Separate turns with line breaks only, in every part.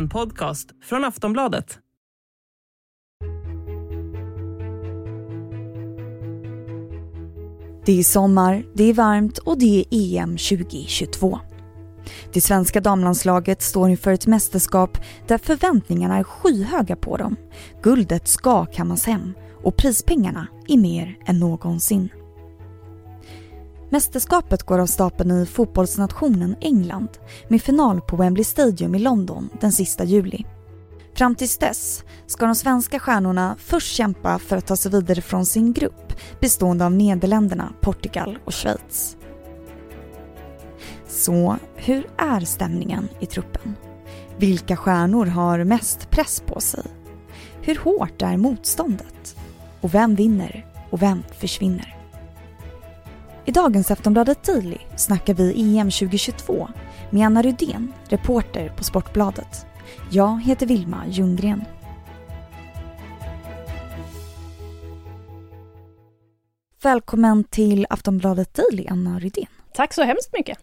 En podcast från Aftonbladet.
Det är sommar, det är varmt och det är EM 2022. Det svenska damlandslaget står inför ett mästerskap där förväntningarna är skyhöga på dem. Guldet ska kammas hem och prispengarna är mer än någonsin. Mästerskapet går av stapeln i fotbollsnationen England med final på Wembley Stadium i London den sista juli. Fram tills dess ska de svenska stjärnorna först kämpa för att ta sig vidare från sin grupp bestående av Nederländerna, Portugal och Schweiz. Så hur är stämningen i truppen? Vilka stjärnor har mest press på sig? Hur hårt är motståndet? Och vem vinner och vem försvinner? I dagens Aftonbladet Daily snackar vi EM 2022 med Anna Rydén, reporter på Sportbladet. Jag heter Vilma Ljunggren. Välkommen till Aftonbladet Daily, Anna Rydén.
Tack så hemskt mycket.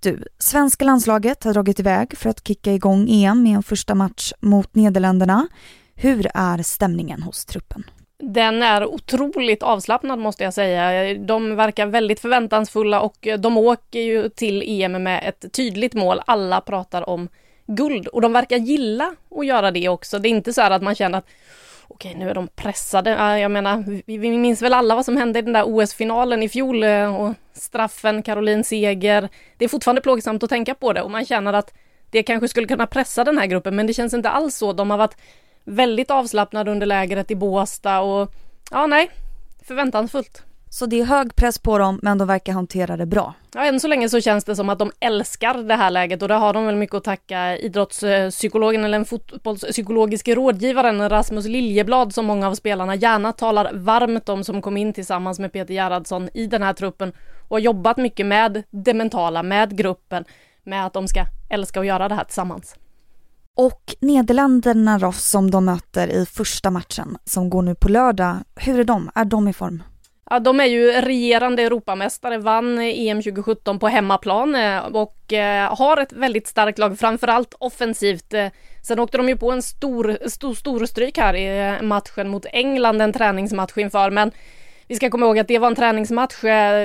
Du, svenska landslaget har dragit iväg för att kicka igång EM med en första match mot Nederländerna. Hur är stämningen hos truppen?
Den är otroligt avslappnad måste jag säga. De verkar väldigt förväntansfulla och de åker ju till EM med ett tydligt mål. Alla pratar om guld och de verkar gilla att göra det också. Det är inte så här att man känner att okej, nu är de pressade. Jag menar, vi minns väl alla vad som hände i den där OS-finalen i fjol eh, och straffen, Caroline Seger. Det är fortfarande plågsamt att tänka på det och man känner att det kanske skulle kunna pressa den här gruppen, men det känns inte alls så. De har varit väldigt avslappnade under lägret i Båstad och ja, nej, förväntansfullt.
Så det är hög press på dem men de verkar hantera det bra.
Ja, än så länge så känns det som att de älskar det här läget och det har de väl mycket att tacka idrottspsykologen eller den fotbollspsykologiska rådgivaren Rasmus Liljeblad som många av spelarna gärna talar varmt om som kom in tillsammans med Peter Gerhardsson i den här truppen och har jobbat mycket med det mentala, med gruppen, med att de ska älska att göra det här tillsammans.
Och Nederländerna då som de möter i första matchen som går nu på lördag, hur är de? Är de i form?
Ja, de är ju regerande Europamästare, vann EM 2017 på hemmaplan eh, och eh, har ett väldigt starkt lag, framförallt offensivt. Eh, sen åkte de ju på en stor, stor, stor stryk här i matchen mot England, en träningsmatch inför, men vi ska komma ihåg att det var en träningsmatch.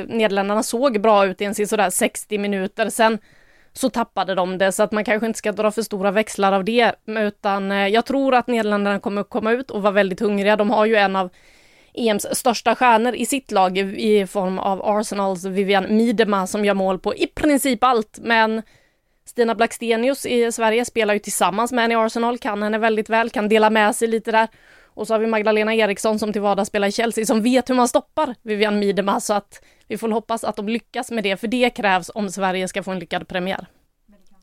Nederländerna såg bra ut i en sådär 60 minuter. Sen så tappade de det, så att man kanske inte ska dra för stora växlar av det, utan eh, jag tror att Nederländerna kommer komma ut och vara väldigt hungriga. De har ju en av EMs största stjärnor i sitt lag i form av Arsenals Vivian Miedema som gör mål på i princip allt. Men Stina Blackstenius i Sverige spelar ju tillsammans med henne i Arsenal, kan henne väldigt väl, kan dela med sig lite där. Och så har vi Magdalena Eriksson som till vardags spelar i Chelsea som vet hur man stoppar Vivian Miedema så att vi får hoppas att de lyckas med det, för det krävs om Sverige ska få en lyckad premiär.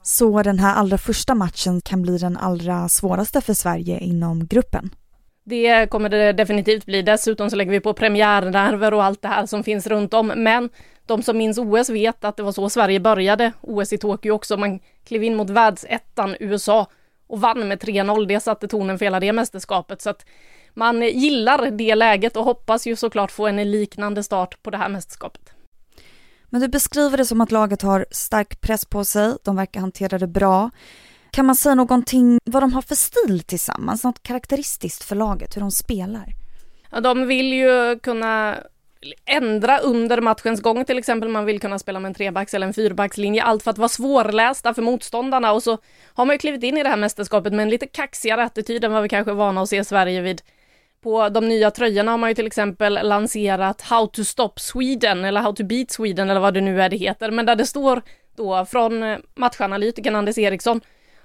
Så den här allra första matchen kan bli den allra svåraste för Sverige inom gruppen?
Det kommer det definitivt bli. Dessutom så lägger vi på premiärnerver och allt det här som finns runt om. Men de som minns OS vet att det var så Sverige började. OS i Tokyo också. Man klev in mot världsettan USA och vann med 3-0. Det satte tonen för hela det mästerskapet. Så att man gillar det läget och hoppas ju såklart få en liknande start på det här mästerskapet.
Men du beskriver det som att laget har stark press på sig, de verkar hantera det bra. Kan man säga någonting vad de har för stil tillsammans, något karaktäristiskt för laget, hur de spelar?
Ja, de vill ju kunna ändra under matchens gång till exempel. Man vill kunna spela med en trebacks eller en fyrbackslinje, allt för att vara svårlästa för motståndarna och så har man ju klivit in i det här mästerskapet med en lite kaxigare attityd än vad vi kanske är vana att se Sverige vid. På de nya tröjorna har man ju till exempel lanserat How to stop Sweden eller How to beat Sweden eller vad det nu är det heter, men där det står då från eh, matchanalytikern Anders Eriksson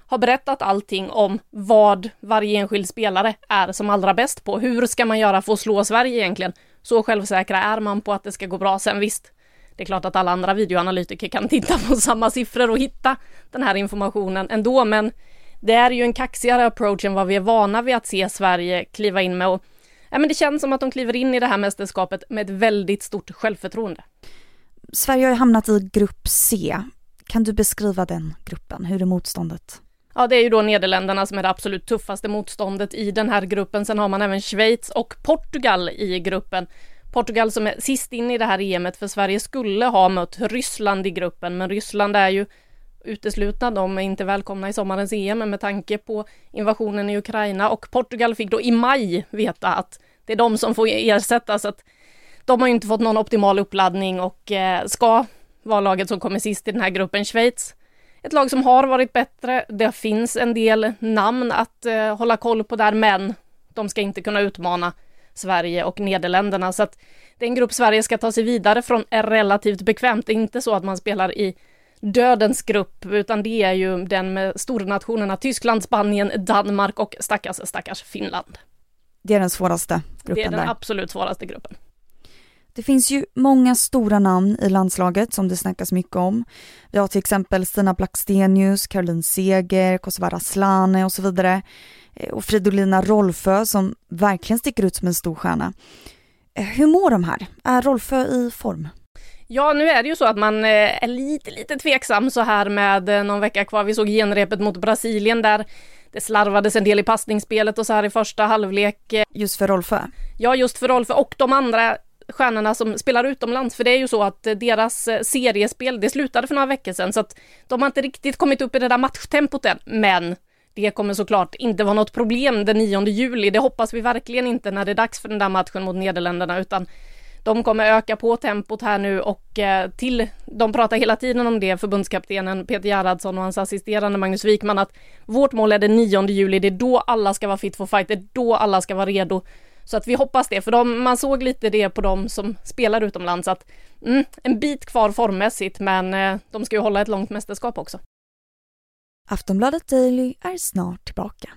har berättat allting om vad varje enskild spelare är som allra bäst på. Hur ska man göra för att slå Sverige egentligen? Så självsäkra är man på att det ska gå bra. Sen visst, det är klart att alla andra videoanalytiker kan titta på samma siffror och hitta den här informationen ändå, men det är ju en kaxigare approach än vad vi är vana vid att se Sverige kliva in med. Och, ja, men det känns som att de kliver in i det här mästerskapet med ett väldigt stort självförtroende.
Sverige har ju hamnat i grupp C. Kan du beskriva den gruppen? Hur är motståndet?
Ja, det är ju då Nederländerna som är det absolut tuffaste motståndet i den här gruppen. Sen har man även Schweiz och Portugal i gruppen. Portugal som är sist in i det här EMet, för Sverige skulle ha mött Ryssland i gruppen, men Ryssland är ju uteslutna. De är inte välkomna i sommarens EM med tanke på invasionen i Ukraina och Portugal fick då i maj veta att det är de som får ersätta så att de har ju inte fått någon optimal uppladdning och eh, ska vara laget som kommer sist i den här gruppen. Schweiz, ett lag som har varit bättre. Det finns en del namn att eh, hålla koll på där, men de ska inte kunna utmana Sverige och Nederländerna. Så att det är en grupp Sverige ska ta sig vidare från är relativt bekvämt. Det är inte så att man spelar i dödens grupp, utan det är ju den med stornationerna Tyskland, Spanien, Danmark och stackars, stackars Finland.
Det är den svåraste gruppen
Det är den
där.
absolut svåraste gruppen.
Det finns ju många stora namn i landslaget som det snackas mycket om. Vi har till exempel Stina Blackstenius, Caroline Seger, Kosovare Asllani och så vidare. Eh, och Fridolina Rolfö som verkligen sticker ut som en stor stjärna. Eh, hur mår de här? Är Rolfö i form?
Ja, nu är det ju så att man eh, är lite, lite tveksam så här med någon vecka kvar. Vi såg genrepet mot Brasilien där det slarvades en del i passningsspelet och så här i första halvlek.
Just för Rolfö?
Ja, just för Rolfö och de andra stjärnorna som spelar utomlands, för det är ju så att deras eh, seriespel, det slutade för några veckor sedan, så att de har inte riktigt kommit upp i det där matchtempot än, men det kommer såklart inte vara något problem den 9 juli. Det hoppas vi verkligen inte när det är dags för den där matchen mot Nederländerna, utan de kommer öka på tempot här nu och eh, till, de pratar hela tiden om det, förbundskaptenen Peter Gerhardsson och hans assisterande Magnus Wikman, att vårt mål är den 9 juli, det är då alla ska vara fit for fight, det är då alla ska vara redo. Så att vi hoppas det, för de, man såg lite det på de som spelar utomlands, att mm, en bit kvar formmässigt, men eh, de ska ju hålla ett långt mästerskap också.
Aftonbladet Daily är snart tillbaka.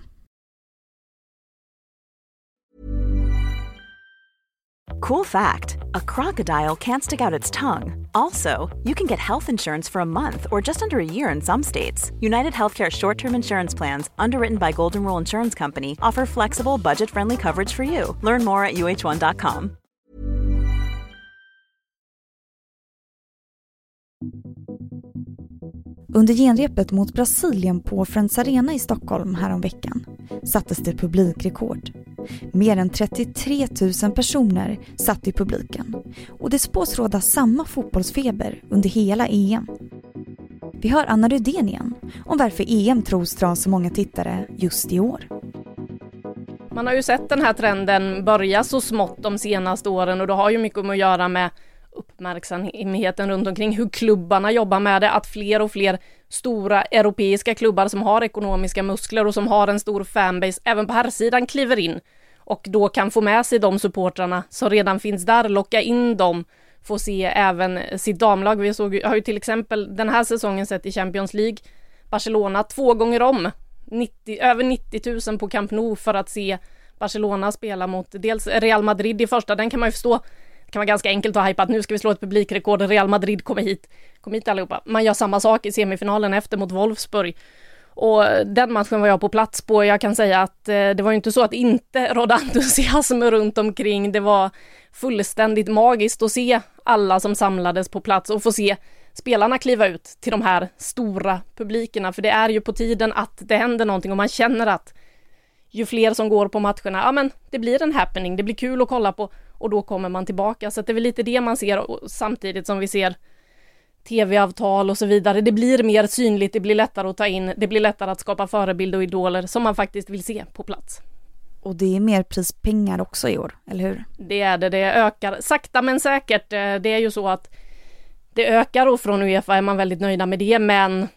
Cool fact a crocodile can't stick out its tongue. Also, you can get health insurance for a month or just under a year in some states. United Healthcare short term insurance plans, underwritten by Golden Rule Insurance Company, offer flexible, budget friendly coverage for you. Learn more at uh1.com.
Under genrepet mot Brasilien på Friends Arena i Stockholm häromveckan sattes det publikrekord. Mer än 33 000 personer satt i publiken och det spås råda samma fotbollsfeber under hela EM. Vi hör Anna Rydén igen om varför EM tros dra så många tittare just i år.
Man har ju sett den här trenden börja så smått de senaste åren och det har ju mycket att göra med uppmärksamheten runt omkring hur klubbarna jobbar med det, att fler och fler stora europeiska klubbar som har ekonomiska muskler och som har en stor fanbase även på herrsidan, kliver in och då kan få med sig de supportrarna som redan finns där, locka in dem, få se även sitt damlag. Vi såg, har ju till exempel den här säsongen sett i Champions League Barcelona två gånger om, 90, över 90 000 på Camp Nou för att se Barcelona spela mot dels Real Madrid i första, den kan man ju förstå det kan vara ganska enkelt att hajpa att nu ska vi slå ett publikrekord, Real Madrid kommer hit, kom hit allihopa. Man gör samma sak i semifinalen efter mot Wolfsburg. Och den matchen var jag på plats på. Jag kan säga att eh, det var ju inte så att inte rådde entusiasm runt omkring. Det var fullständigt magiskt att se alla som samlades på plats och få se spelarna kliva ut till de här stora publikerna. För det är ju på tiden att det händer någonting och man känner att ju fler som går på matcherna, ja men det blir en happening, det blir kul att kolla på och då kommer man tillbaka. Så det är väl lite det man ser samtidigt som vi ser tv-avtal och så vidare. Det blir mer synligt, det blir lättare att ta in, det blir lättare att skapa förebilder och idoler som man faktiskt vill se på plats.
Och det är mer prispengar också i år, eller hur?
Det är det, det ökar sakta men säkert. Eh, det är ju så att det ökar och från Uefa är man väldigt nöjda med det, men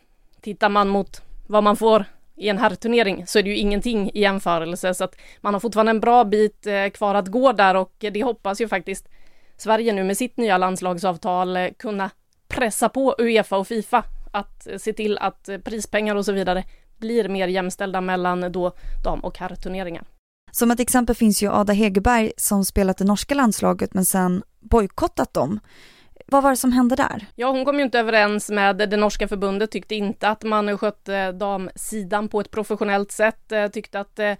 tittar man mot vad man får i en herrturnering så är det ju ingenting i jämförelse så att man har fortfarande en bra bit eh, kvar att gå där och det hoppas ju faktiskt Sverige nu med sitt nya landslagsavtal eh, kunna pressa på Uefa och Fifa att se till att prispengar och så vidare blir mer jämställda mellan då dam och herrturneringar.
Som ett exempel finns ju Ada Hegerberg som spelat i norska landslaget men sen bojkottat dem. Vad var det som hände där?
Ja, hon kom ju inte överens med det norska förbundet, tyckte inte att man skötte damsidan på ett professionellt sätt, eh, tyckte att eh,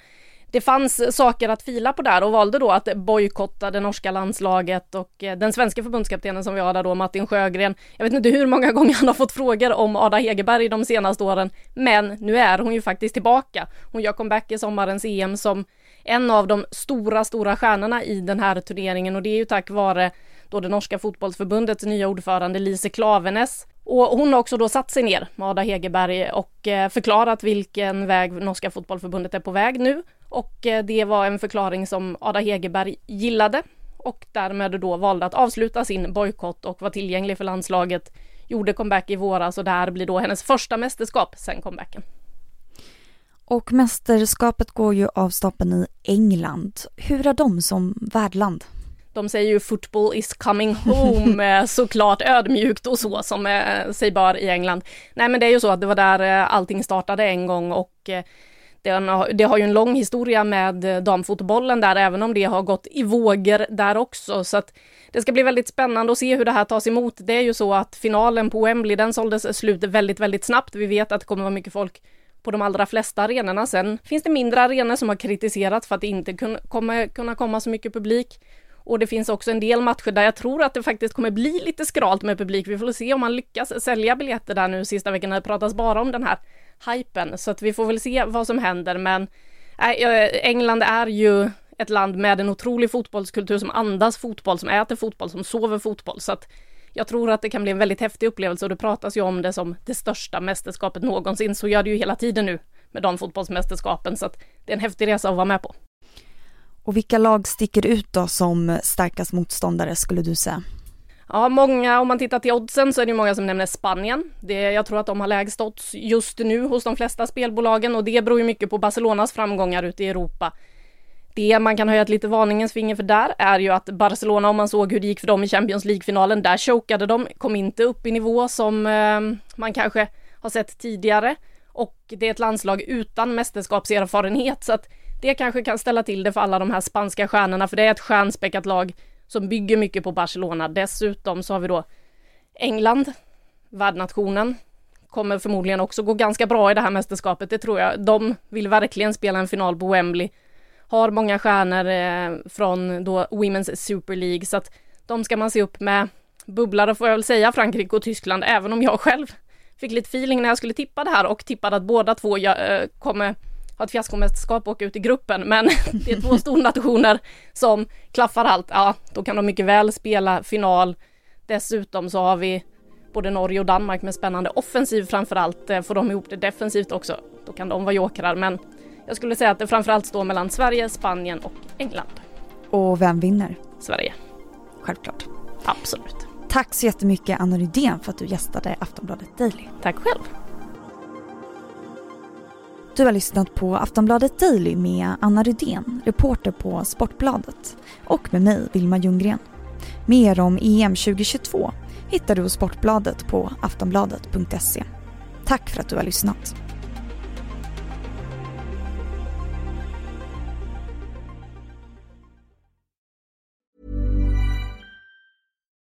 det fanns saker att fila på där och valde då att bojkotta det norska landslaget och eh, den svenska förbundskaptenen som vi har där då, Martin Sjögren. Jag vet inte hur många gånger han har fått frågor om Ada Hegerberg de senaste åren, men nu är hon ju faktiskt tillbaka. Hon gör comeback i sommarens EM som en av de stora, stora stjärnorna i den här turneringen och det är ju tack vare då det norska fotbollsförbundets nya ordförande Lise Klavenes och hon har också då satt sig ner Ada Hegerberg och eh, förklarat vilken väg Norska fotbollförbundet är på väg nu. Och eh, det var en förklaring som Ada Hegerberg gillade och därmed då valde att avsluta sin bojkott och var tillgänglig för landslaget. Gjorde comeback i våras och det här blir då hennes första mästerskap sen comebacken.
Och mästerskapet går ju av stapeln i England. Hur är de som värdland?
De säger ju football is coming home eh, såklart ödmjukt och så som eh, sig bör i England. Nej men det är ju så att det var där eh, allting startade en gång och det har ju en lång historia med damfotbollen där, även om det har gått i vågor där också. Så att det ska bli väldigt spännande att se hur det här tas emot. Det är ju så att finalen på Wembley, den såldes slut väldigt, väldigt snabbt. Vi vet att det kommer vara mycket folk på de allra flesta arenorna. Sen finns det mindre arenor som har kritiserats för att det inte kommer kunna komma så mycket publik. Och det finns också en del matcher där jag tror att det faktiskt kommer bli lite skralt med publik. Vi får se om man lyckas sälja biljetter där nu sista veckan. Det pratas bara om den här hypen, så att vi får väl se vad som händer. Men äh, England är ju ett land med en otrolig fotbollskultur som andas fotboll, som äter fotboll, som sover fotboll. Så att jag tror att det kan bli en väldigt häftig upplevelse och det pratas ju om det som det största mästerskapet någonsin. Så gör det ju hela tiden nu med de fotbollsmästerskapen, så att det är en häftig resa att vara med på.
Och vilka lag sticker ut då som starkast motståndare skulle du säga?
Ja, många, om man tittar till oddsen så är det många som nämner Spanien. Det, jag tror att de har lägst odds just nu hos de flesta spelbolagen och det beror ju mycket på Barcelonas framgångar ute i Europa. Det man kan höja ett lite varningens finger för där är ju att Barcelona, om man såg hur det gick för dem i Champions League-finalen, där chokade de, kom inte upp i nivå som eh, man kanske har sett tidigare. Och det är ett landslag utan mästerskapserfarenhet, så att det kanske kan ställa till det för alla de här spanska stjärnorna, för det är ett stjärnspäckat lag som bygger mycket på Barcelona. Dessutom så har vi då England, värdnationen, kommer förmodligen också gå ganska bra i det här mästerskapet, det tror jag. De vill verkligen spela en final på Wembley, har många stjärnor eh, från då Women's Super League, så att de ska man se upp med. Bubblare får jag väl säga, Frankrike och Tyskland, även om jag själv fick lite feeling när jag skulle tippa det här och tippade att båda två jag, eh, kommer ha ett fiaskomästerskap och åka ut i gruppen, men det är två stornationer som klaffar allt. Ja, då kan de mycket väl spela final. Dessutom så har vi både Norge och Danmark med spännande offensiv framförallt. Eh, får de ihop det defensivt också, då kan de vara jokrar. Men jag skulle säga att det framförallt står mellan Sverige, Spanien och England.
Och vem vinner?
Sverige.
Självklart.
Absolut.
Tack så jättemycket Anna Rydén för att du gästade Aftonbladet Daily.
Tack själv.
Du har lyssnat på Aftonbladet Daily med Anna Rydén, reporter på Sportbladet och med mig, Vilma Ljunggren. Mer om EM 2022 hittar du hos Sportbladet på aftonbladet.se. Tack för att du har lyssnat.